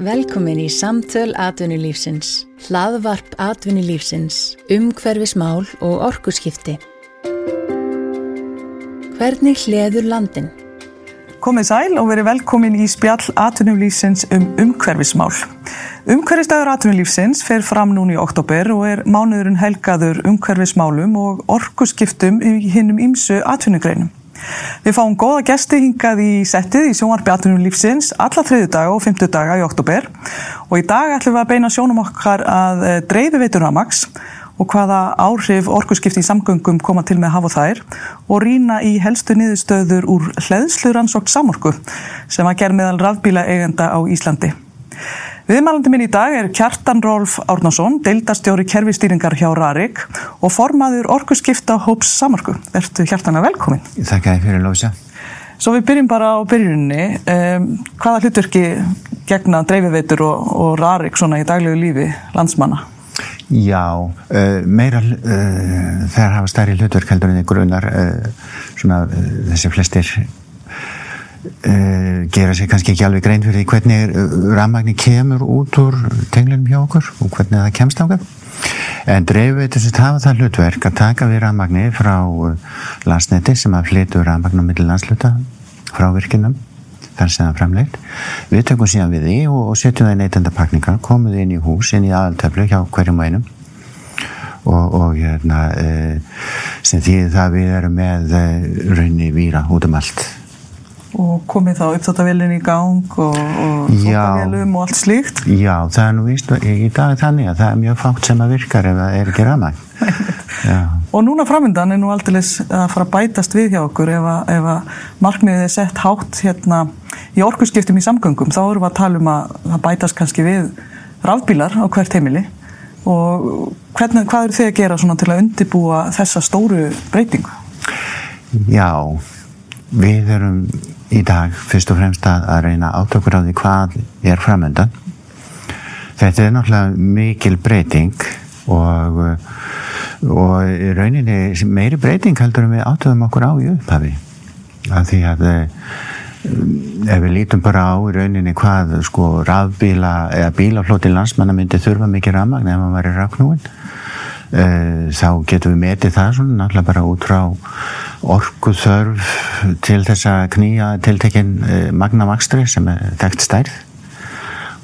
Velkomin í Samtöl Atvinnulífsins, hlaðvarp Atvinnulífsins, umhverfismál og orkuskipti. Hvernig hleður landin? Komið sæl og verið velkomin í spjall Atvinnulífsins um umhverfismál. Umhverfisdagur Atvinnulífsins fer fram núni í oktober og er mánuðurinn helgaður umhverfismálum og orkuskiptum í hinnum ímsu atvinnugreinum. Við fáum góða gesti hingað í settið í sjónvarpi atvinnum lífsins alla þriðu daga og fymtu daga í oktober og í dag ætlum við að beina sjónum okkar að eh, dreifi veitur Ramax og hvaða áhrif orkusskipti í samgöngum koma til með hafa þær og rína í helstu niðurstöður úr hleðsluransókt samorku sem að ger meðal rafbíla eigenda á Íslandi. Viðmælandi minn í dag er Kjartan Rolf Árnason, deildastjóri kerfistýringar hjá Rarik og formaður orkuskipta hóps samarku. Ertu Kjartan að velkomin? Þakka þið fyrir Lósa. Svo við byrjum bara á byrjunni. Um, hvaða hlutverki gegna dreifiveitur og, og Rarik svona í daglegu lífi landsmanna? Já, uh, meira uh, þegar hafa stærri hlutverk heldur en ykkur unnar uh, svona þessi flestir Uh, gera sér kannski ekki alveg grein fyrir hvernig uh, rammagni kemur út úr tenglunum hjá okkur og hvernig það kemst ákveð en dreifveitur sem hafa það hlutverk að taka við rammagni frá uh, landsneti sem að flytu rammagn á milli landsluta frá virkinum þar sem það framleitt. Við tökum síðan við því og, og setjum það í neytendapakningar komum við inn í hús, inn í aðaltöflu hjá hverjum og einum. Og, og hérna sem því það við erum með raunni víra út um allt og komið þá upptáttavélinn í gang og, og þóttavélum og allt slíkt. Já, það er nú víst í dag þannig að það er mjög fátt sem að virkar ef það er ekki rafmæg Og núna framöndan er nú aldrei að fara að bætast við hjá okkur. Ef að, ef að markmiðið er sett hátt hérna í orkusskiptum í samgöngum þá erum við að tala um að það bætast kannski við rafbílar á hvert heimili. Og hvernig, hvað eru þið að gera til að undibúa þessa stóru breytingu? Já, við erum í dag fyrst og fremst að, að reyna átökur á því hvað er framöndan þetta er náttúrulega mikil breyting og og rauninni meiri breyting heldur við átöðum okkur á í upphafi. Af því að ef við lítum bara á rauninni hvað sko rafbíla eða bílaflóti landsmanna myndi þurfa mikið rafmagn ef maður væri rafknúin þá getum við metið það svona náttúrulega bara út frá orgu þörf til þess að knýja tiltekinn magnavakstri sem er þekkt stærð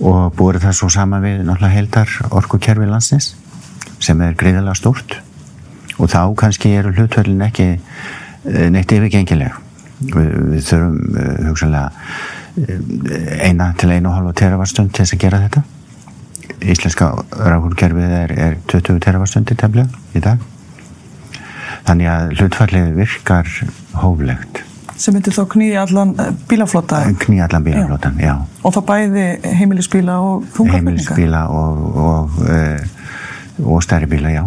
og búið það svo sama við náttúrulega heldar orgukerfi landsins sem er greiðilega stórt og þá kannski eru hlutverlin ekki neitt yfirgengileg. Við, við þurfum hugsanlega eina til einu og halva teravarstund til þess að gera þetta. Íslenska ráhulkerfið er, er 20 teravarstundi tefnilega í dag þannig að hlutfallið virkar hóflegt sem myndir þá knýja allan bílaflota knýja allan bílaflotan, já. já og þá bæði heimilisbíla og þungarfylninga heimilisbíla og og, uh, og stærri bíla, já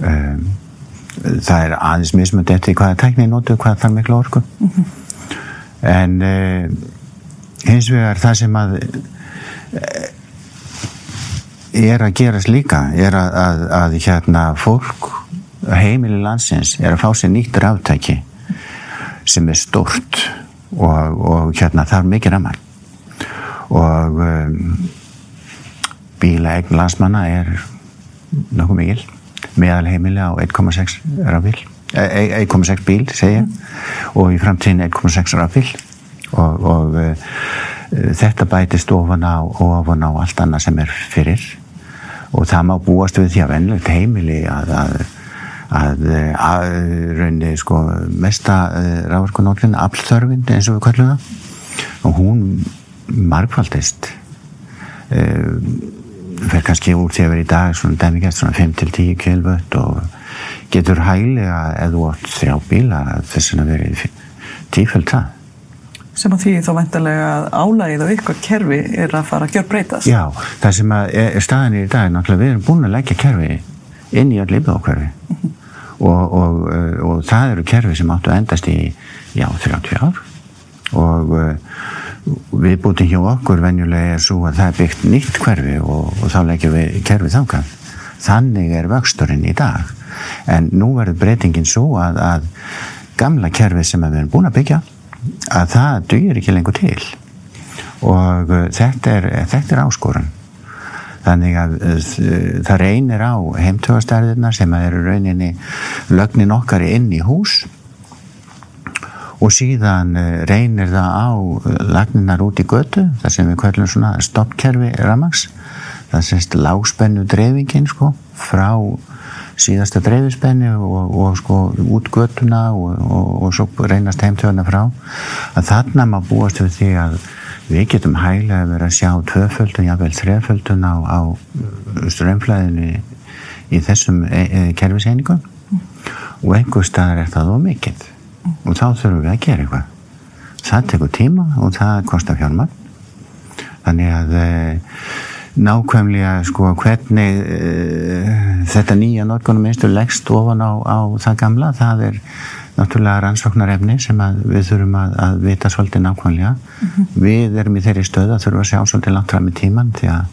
mm. það er aðeins mismund eftir hvaða tækni notu, hvað þarf miklu orku mm -hmm. en hins vegar það sem að er að gerast líka er að, að, að hérna fólk heimili landsins er að fá sér nýtt ráttæki sem er stort og, og hérna er mikið ramar og um, bílaegn landsmanna er nokkuð mikil. Meðal heimili á 1,6 rafbíl 1,6 bíl segja og í framtíðin 1,6 rafbíl. Og, og uh, þetta bætist ofan á ofan á allt annað sem er fyrir. Og það má búast við því að vennlegt heimili að, að, að, að raunni sko mesta uh, ráðarkonóllin aflþörfin eins og við kallum það. Og hún margfaldist uh, fer kannski úr því að vera í dag svona dæmigæst svona 5-10 kjölvött og getur hæglega eða átt þrjá bíla þess að verið tíföld það. Sem að því þá vendarlega að álægið á ykkur kerfi er að fara að gjör breytast Já, það sem er staðin í dag náttúrulega við erum búin að leggja kerfi inn í mm -hmm. og, og, og, og það eru kerfi sem áttu að endast í já, 30 ár. Og við búin hjá okkur venjulega er svo að það er byggt nýtt hverfi og þá leggjum við kerfi þákað þannig er vöxturinn í dag. En nú verður breytingin svo að, að gamla kerfi sem við erum búin að byggja að það dugir ekki lengur til. Og uh, þetta er, þetta er áskorun þannig að uh, það reynir á heimtögastærðina sem eru rauninni lögnin okkar inn í hús. Og síðan uh, reynir það á lagninar út í götu það sem við kvöllum svona stoppkerfi ramags það semst lágspennu dreifingin sko frá síðasta dreifispenni og, og sko út göttuna og, og, og svo reynast heimtöðuna frá. Að þarna má búast við því að við getum hæglega verið að sjá tvöföldun, jável þreföldun á, á strömmflæðinu í þessum e e kerfiseiningum. Og einhver staðar er það þó mikill og þá þurfum við að gera eitthvað. Það tekur tíma og það kostar fjármann þannig að e, nákvæmlega sko hvernig uh, þetta nýja notkunum einstur leggst ofan á, á það gamla það er náttúrulega rannsóknarefni sem við þurfum að, að vita svolítið nákvæmlega mm -hmm. við erum í þeirri stöð að þurfum að sjá svolítið langt fram í tíman því að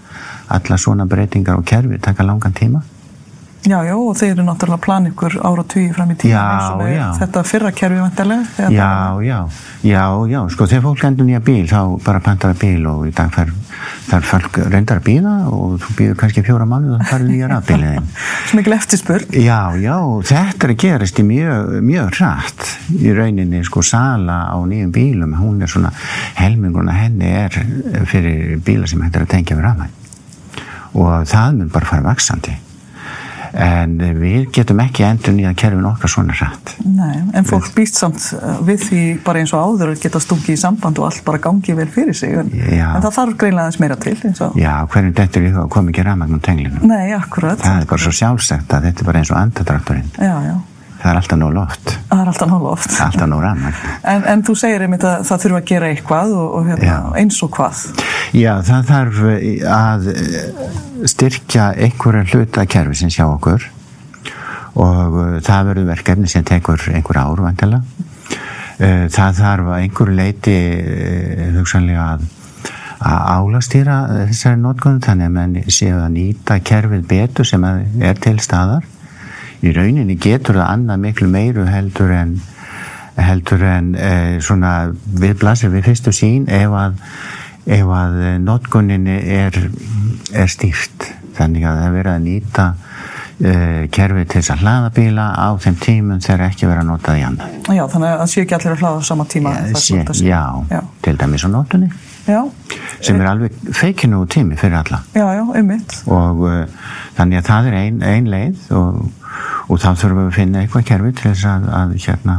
alla svona breytingar og kerfi taka langan tíma Já, já, og þeir eru náttúrulega að plana ykkur ára og tíu fram í tíma já. þetta fyrra kerfi vantarlega. Já, já, já, já, sko þegar fólk endur nýja bíl þá bara plantar það bíl og í dag þarf þar fólk reyndar að bíða og þú býður kannski fjóra manni og það farið nýja rafbíliðin. Svo mikil eftirspurn. Já, já, þetta er að gerast í mjög, mjög rætt í rauninni sko sala á nýjum bílum, hún er svona helminguna henni er fyrir bíla sem hættir að tengja við rafmæn og það mun bara fara vaksandi en við getum ekki endur nýja kerfin okkar svona rætt Nei, en fólk við... býst samt við því bara eins og áður geta stungið í samband og allt bara gangi vel fyrir sig. En, en það þarf greinlega aðeins meira til Já, hvernig er í það að koma ekki rafmagnum tenglinu Nei, akkurat. Það er bara svo sjálfsagt að þetta er bara eins og andadrakturinn Já, já Það er alltaf nóg loft. Það er alltaf nóg loft. Alltaf nóg. En, en þú segir einmitt að það þurfa að gera eitthvað og, og hérna, eins og hvað? Já, það þarf að styrkja einhverja hluta kerfi sem sjá okkur og það verður verkefni sem tekur einhver ár vantilega. Það þarf að einhverju leiti hugsanlega að að álastýra þessari notkunum þannig að mann séu að nýta kerfið betur sem er til staðar í rauninni getur það annað miklu meiru heldur en heldur en eh, svona við blasir við fyrstu sín ef að, ef að notkunninni er, er stýrt þannig að það verið að nýta eh, kerfið til þess að hlaða bíla á þeim tímum þegar ekki verið að nota það í annað. Já, þannig að sé ekki allir að hlaða á sama tíma. Ja, sé, já, já, til dæmis á notunni já. sem er alveg feikinu tími fyrir alla. Já, já. Og uh, þannig að það er ein, ein leið og og þá þurfum við að finna eitthvað kerfi til þess að, að hérna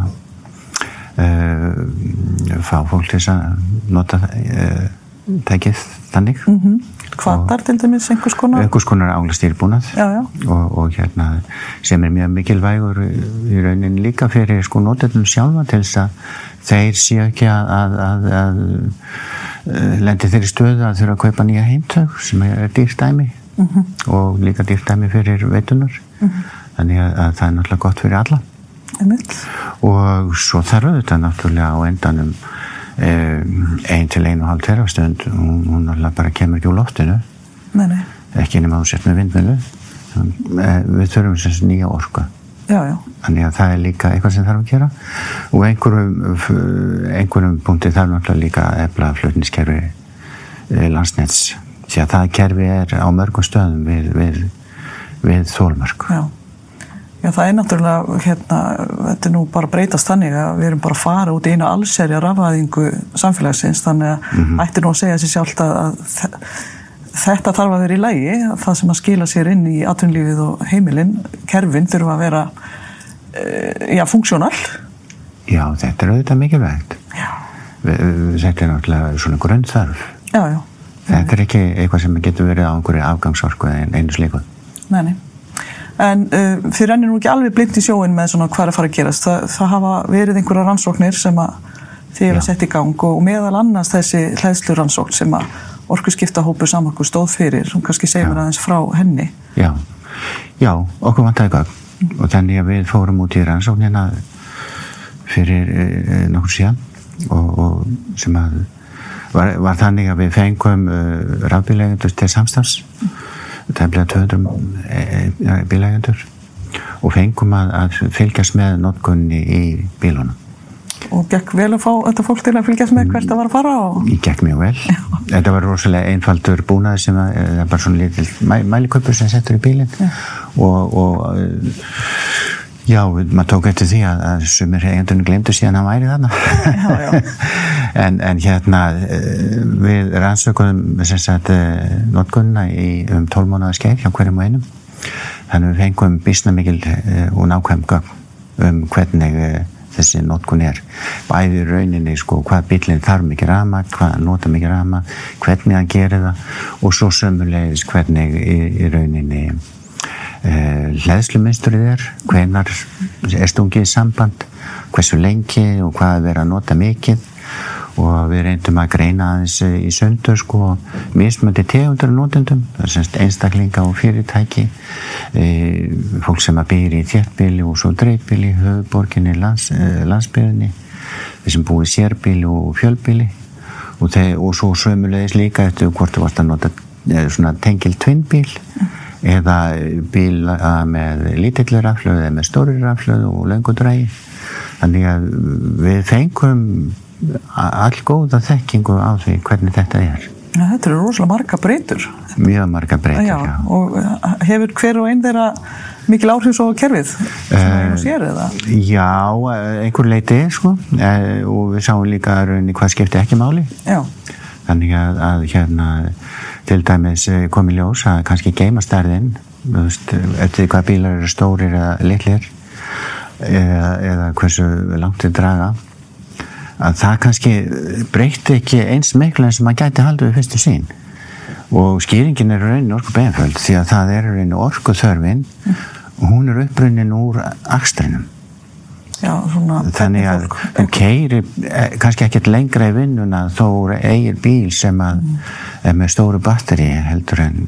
uh, fá fólk til þess að nota uh, tækið þannig mm -hmm. Hvaðar til dæmis einhvers konar? Einhvers konar áglastýrbúnað og, og hérna sem er mjög mikilvægur í raunin líka fyrir sko notetum sjálfa til þess að þeir séu ekki að, að, að, að lendi þeirri stöðu að þurfa að kaupa nýja heimtög sem er dýrstæmi mm -hmm. og líka dýrstæmi fyrir veitunar mm -hmm þannig að, að það er náttúrulega gott fyrir alla Einmitt. og svo þarf þetta náttúrulega á endanum einn til einu og hálf terafstund hún, hún náttúrulega bara kemur ekki úr loftinu. Nei, nei. ekki nema ásett með vindmilu við þurfum þess nýja orka já, já. þannig að það er líka eitthvað sem þarf að gera. Og einhverjum einhverjum punkti þarf náttúrulega líka efla flutniskerfi landsnets. Því að það kerfi er á mörgum stöðum við, við, við þólmörk já Já, það er náttúrulega, hérna, þetta er nú bara breytast þannig að við erum bara að fara út í einu allserja rafæðingu samfélagsins, þannig að mm -hmm. ætti nú að segja sér sjálft að, að þetta þarf að vera í lægi, það sem að skila sér inn í atvinnlífið og heimilinn, kerfin þurfa að vera, e, já, funksjónal. Já, þetta er auðvitað mikilvægt. Já. Þetta er náttúrulega svona grunnþarf. Já, já. Þetta er ekki eitthvað sem getur verið á einhverju afgangsorku en einu slíkuð. Nei, nei en uh, þið rennir nú ekki alveg blind í sjóin með svona hvað er að fara að gerast. Það, það hafa verið einhverja rannsóknir sem að þið hefur sett í gang og meðal annars þessi hlæðslu rannsókn sem að orku skiptahópu samarku stóð fyrir. Og kannski segja mér aðeins frá henni. Já, já okkur vantæði gang mm. og þannig að við fórum út í rannsóknina fyrir eh, nokkur síðan. Og, og sem að var, var þannig að við fengum uh, rafbílegendur til samstans mm tæmlega 200 e, e, bílægendur og fengum að, að fylgjast með notkunni í bílunum og gekk vel að fá þetta fólk til að fylgjast með hvert það var að fara og... Ég gekk mjög vel. Já. Þetta var rosalega einfaldur búnaði sem að, það er bara svona litil mæ, mæliköpur sem settur í bílinn og, og Já, maður tók eftir því að, að sumir eigendunum glemdu síðan að hann væri þarna. Já, já. en, en hérna eh, við sagt eh, notgunna í um 12 mánuða skeið hjá hverjum og einum. Þannig við fengum bísna mikil eh, og nákvæm um hvernig þessi notgun er. Bæði rauninni sko hvað bílinn þarf mikið rama, hvað nota mikið rama hvernig hann gerir það og svo sömulegis hvernig í, í rauninni Eh, hlæðsluminsturinn er hvenar er stungið samband hversu lengi og hvað er verið að nota mikið. Og við reyndum að greina aðeins í söndur sko mismöndi tegundur notendum einstaklinga og fyrirtæki e, fólk sem að byrja í þjertbíli og svo dreifbíli höfuborginni, lands, e, landsbyrjunni þeir sem búið sérbíli og fjölbíli og, og svo sömulegis líka eftir hvort þú varst að nota e, tengil tvinnbíl eða bíl með lítillir raflöðu eða með stórir raflöðu og löngudrægi þannig að við fengum all góða þekkingu á því hvernig þetta er. Ja, Þetta eru rosalega marga breytur. Mjög marga breytur, já, já. Og hefur hver og einn þeirra mikil áhrif svo kerfið er nú sér? Já, einhver leiti sko. Eh, og við sáum líka rauninni hvað skipti ekki máli. Já. Þannig að, að hérna til dæmis eh, komið ljós að kannski geima stærðin eftir hvað bílar eru stórir eða litlir eða, eða hversu langt þið draga að það kannski breytti ekki eins miklu en sem maður gæti haldið við fyrstu sín og skýringin er raunin orku beðanföld því að það er raunin orku þörfin og hún er upprunnin úr akstrinum Já, þannig að þú keiri eh, kannski ekkert lengra í vinnuna þó eigir bíl sem að mm. er með stóru batteri heldur en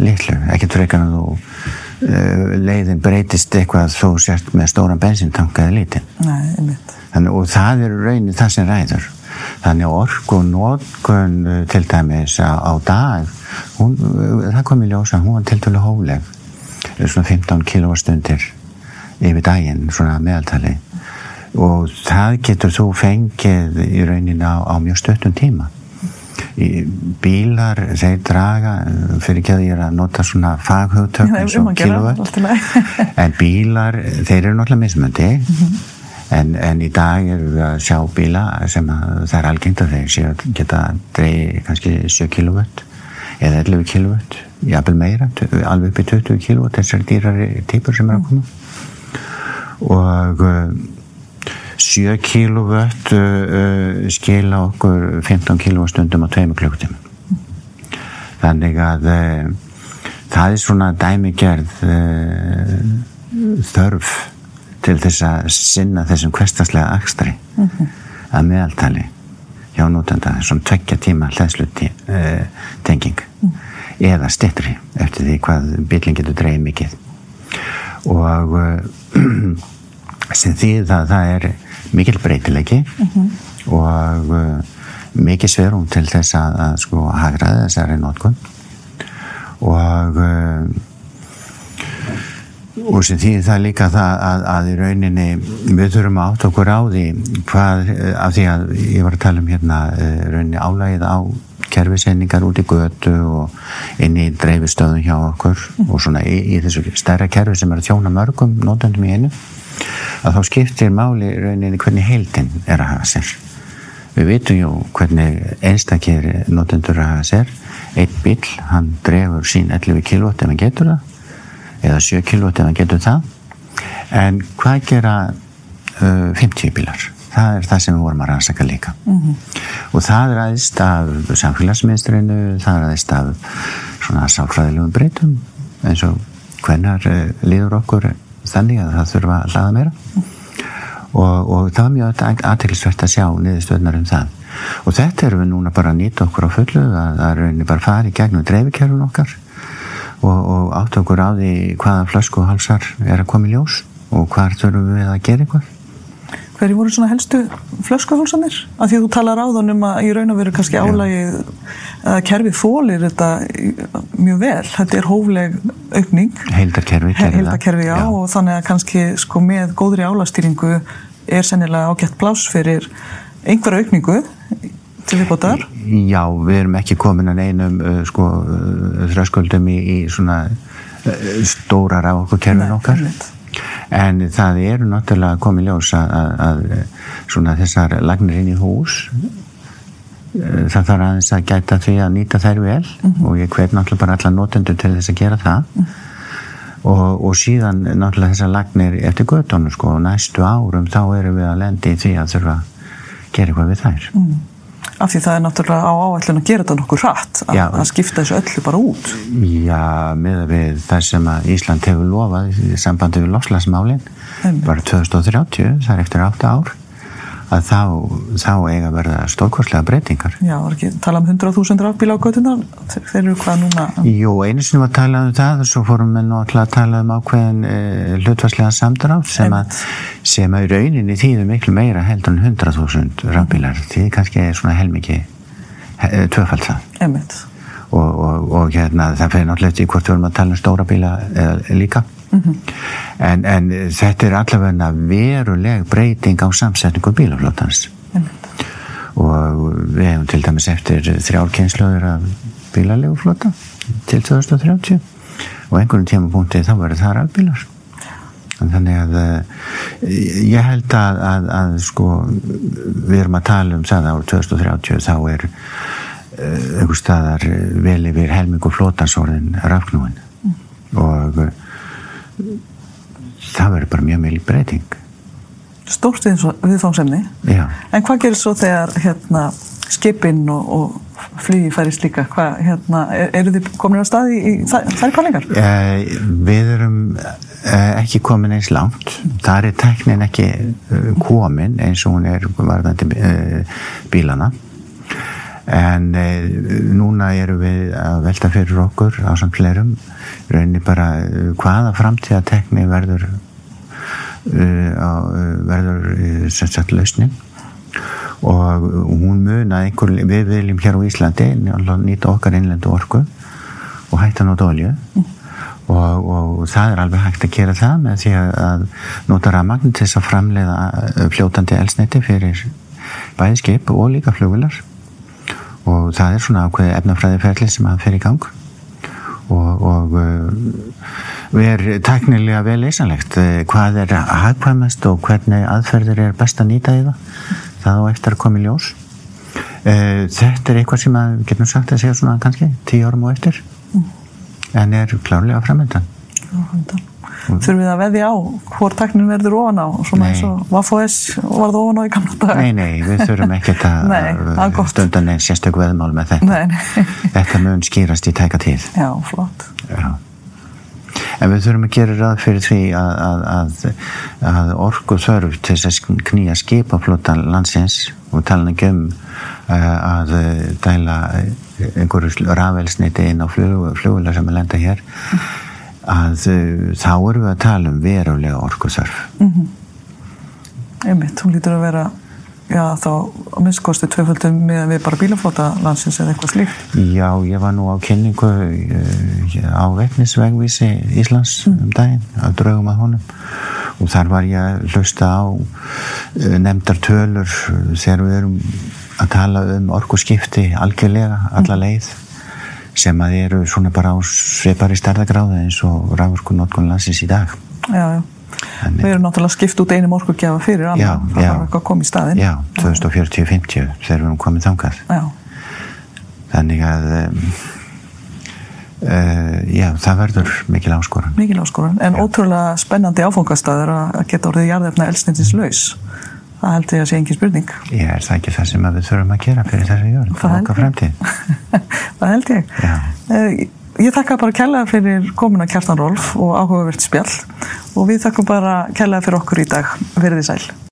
litlu, ekkert frekar að þú uh, leiðin breytist eitthvað þó sért með stóran bensintank eða lítinn. Þannig, og það er raunin það sem ræður. Þannig orkun eh, til dæmis á, á dag hún, það kom í ljósa, hún var til dælu hóleg svona 15 kilóstundir yfir daginn svona meðaltali. Og það getur þú fengið í raunin á, á mjög stöttum tíma. Í bílar, þeir draga fyrir ekki að ég er að nota svona faghugtök eins og kilovat en bílar, þeir eru náttúrulega mismöndi mm -hmm. en, en í dag eru við að sjá bíla sem að það er algengt að þeir séu að geta dreigi kannski 7 kilovat eða 11 kilovat, jafnvel meira alveg upp í 20 kilovat þessar dýrari típur sem er að koma og 7 uh, kilovat uh, skila okkur 15 kilowastundum á 2 klukkutíma þannig að uh, það er svona dæmigerð uh, þörf til þess að sinna þessum hverstaslega akstri mm -hmm. að meðaltali hjá nótenda svona tveggja tíma hlæðsluti uh, tenging mm. eða stittri eftir því hvað bíling getur dreyið mikið og uh, sem því að það er mikil breytilegi mm -hmm. og uh, mikið sverum til þess að, að sko hagraði þessari nótkun og uh, og sem því það líka það að, að í rauninni við þurfum að átt okkur á því hvað, af því að ég var að tala um hérna uh, rauninni álægið á kerfisendingar út í götu og inn í dreifistöðum hjá okkur mm. og svona í, í þessu stærra kerfi sem er að þjóna mörgum nótendum í einu að þá skiptir máli rauninni hvernig heildin er að hafa sér. Við vitum jú hvernig einstakir notendur að hafa sér. Einn bíl, hann drefur sín 11 kW ef hann getur það eða 7 kW ef hann getur það. En hvað gera uh, 50 bílar það er það sem við vorum að rannsaka líka. Mm -hmm. og það er aðeins af samfélagsmiðstrinu, það er aðeins af svona sáfræðilegum breytum eins og hvernar uh, liður okkur þannig að það þurfa að hlaða meira. Og, og það var mjög aðtækilsvært að sjá niðurstöðnar um það. Og þetta erum við núna bara að nýta okkur á fullu að það er bara farið gegnum dreifikjörun okkar og, og átt okkur á því hvaða flöskuhalsar er að koma í ljós og hvar þurfum við að gera eitthvað Hverju voru svona helstu flöskuhálsanir? Af því að þú talar á þannig að í raun og veru kannski álægið að kerfið fólir þetta mjög vel. Þetta er hófleg aukning. Heildarkerfi. Heildarkerfi, já, já. Og þannig að kannski sko með góðri álastýringu er sennilega ágætt plás fyrir einhverja aukningu til viðbótar. Já, við erum ekki komin að einum uh, sko, uh, þröskuldum í, í svona uh, stórar á okkur kerfin okkar. En það eru náttúrulega komið ljós að, að, að svona þessar lagnir inn í hús það þarf aðeins að gæta því að nýta þær vel mm -hmm. og ég hvet náttúrulega bara alla notendur til þess að gera það mm -hmm. og, og síðan náttúrulega þessar lagnir eftir göttunum sko og næstu árum þá erum við að lendi í því að þurfa að gera eitthvað við þær mm. Af því það er náttúrulega á áætlun að gera þetta nokkur hratt að, að skipta þessu öllu bara út. Já, með við það sem að Ísland hefur lofað í sambandi við lofslagsmálin bara 2030, það er eftir 8 ár að þá, þá eiga að verða stórkostlega breytingar. Já, var ekki tala um 100.000 rafbíla á göttunar? Þeir eru hvað núna? Jú, einu sinni var talað um það og svo fórum við náttúrulega að tala um ákveðin e, hlutvarslega samdrátt sem að sem að í rauninni þýðu miklu meira heldur en 100.000 rafbílar því kannski er svona helmiki he, tvöfald það. Emitt. Og, og, og hérna það fyrir náttúrulega eftir hvort við vorum að tala um stóra bíla eða líka Mm -hmm. en, en þetta er allavega veruleg breyting á samsetningu bílaflótans mm -hmm. og við hefum til dæmis eftir þrjálkynnslöður af bílalegu flóta til 2030 og einhvern tímapunkti þá verður það rafbílar þannig að eh, ég held að, að, að sko við erum að tala um það árið 2030 þá er eh, einhver staðar vel yfir helmingu flótansórðin rafknúin mm. og það verður bara mjög mjög breyting. Stórt viðfámsemni en hvað gerir svo þegar hérna, skipinn og, og flugi færist líka? Hvað, hérna, er, eru þið komin á staði í, í þær kvalingar? Eh, við erum eh, ekki komin eins langt. Þar er teknin ekki eh, komin eins og hún er varðandi eh, bílana en e, núna erum við að velta fyrir okkur á samt flerum rauninni bara hvaða framtíðatekni verður verður sem sagt lausnin. Og hún mun að einhver, við viljum hér á Íslandi nýta okkar innlendu orku og hætta nót olju mm. og, og það er alveg hægt að gera það með því að nota rafmagn til þess að framleiða fljótandi elsniti fyrir bæði skip og líka fljóvilar og það er svona ákveði efnafræðiferli sem að fer í gang. Og, og við uh, er teknilega vel leysanlegt. Uh, hvað er hagkvæmast og hvernig aðferðir er best að nýta í það? Það á eftir að koma í ljós. Uh, þetta er eitthvað sem að getum sagt að segja svona kannski tíu árum og eftir. En er klárlega framöndan framöndan þurfum við að veðja á hvort teknin verður ofan á? Svona eins og Vafos var það ofan á í gamla dag Nei, nei, við þurfum ekkert að stundan einn sérstök veðmál með þetta. Nei, nei. þetta mun skýrast í tæka tíð. Já, flott. Já. En við þurfum að gera ráð fyrir því að, að, að, að orgu þörf til þess að knýja skipaflota landsins. Og tala ekki um að dæla einhverju rafelsniti inn á flugula sem er lenda hér að þá erum við að tala um verulega orkuþörf mm -hmm. Einmitt, hún lítur að vera já þá á minnskosti tvöföldum með við bara bílaflota landsins eða eitthvað slíkt Já, ég var nú á kynningu uh, á vegnisvegvísi Íslands mm. um daginn að draugum að honum og þar var ég að hlusta á uh, nefndar tölur þegar við erum að tala um orkuskipti algjörlega, alla mm. leið sem að eru svona bara á svipari stærðagráði eins og ráðurku notkun landsins í dag. Já, já, við erum náttúrulega skipt út einum orkugjafa fyrir annan, já, það var eitthvað komið í staðin Já, 2040-50 þegar við erum komið þangað. Já. Þannig að um, uh, já, það verður mikil áskoran Mikil áskoran, en já. ótrúlega spennandi áfangastæður að geta orðið jarðefna elstendins laus það held ég að sé engin spurning. Ég er það ekki það sem við þurfum að gera fyrir þessu jörg það, það held ég. Uh, Ég þakka bara kærlega fyrir komin að Kjartan Rolf og áhugavert spjall. Og við þakkum bara kærlega fyrir okkur í dag. Verðið sæl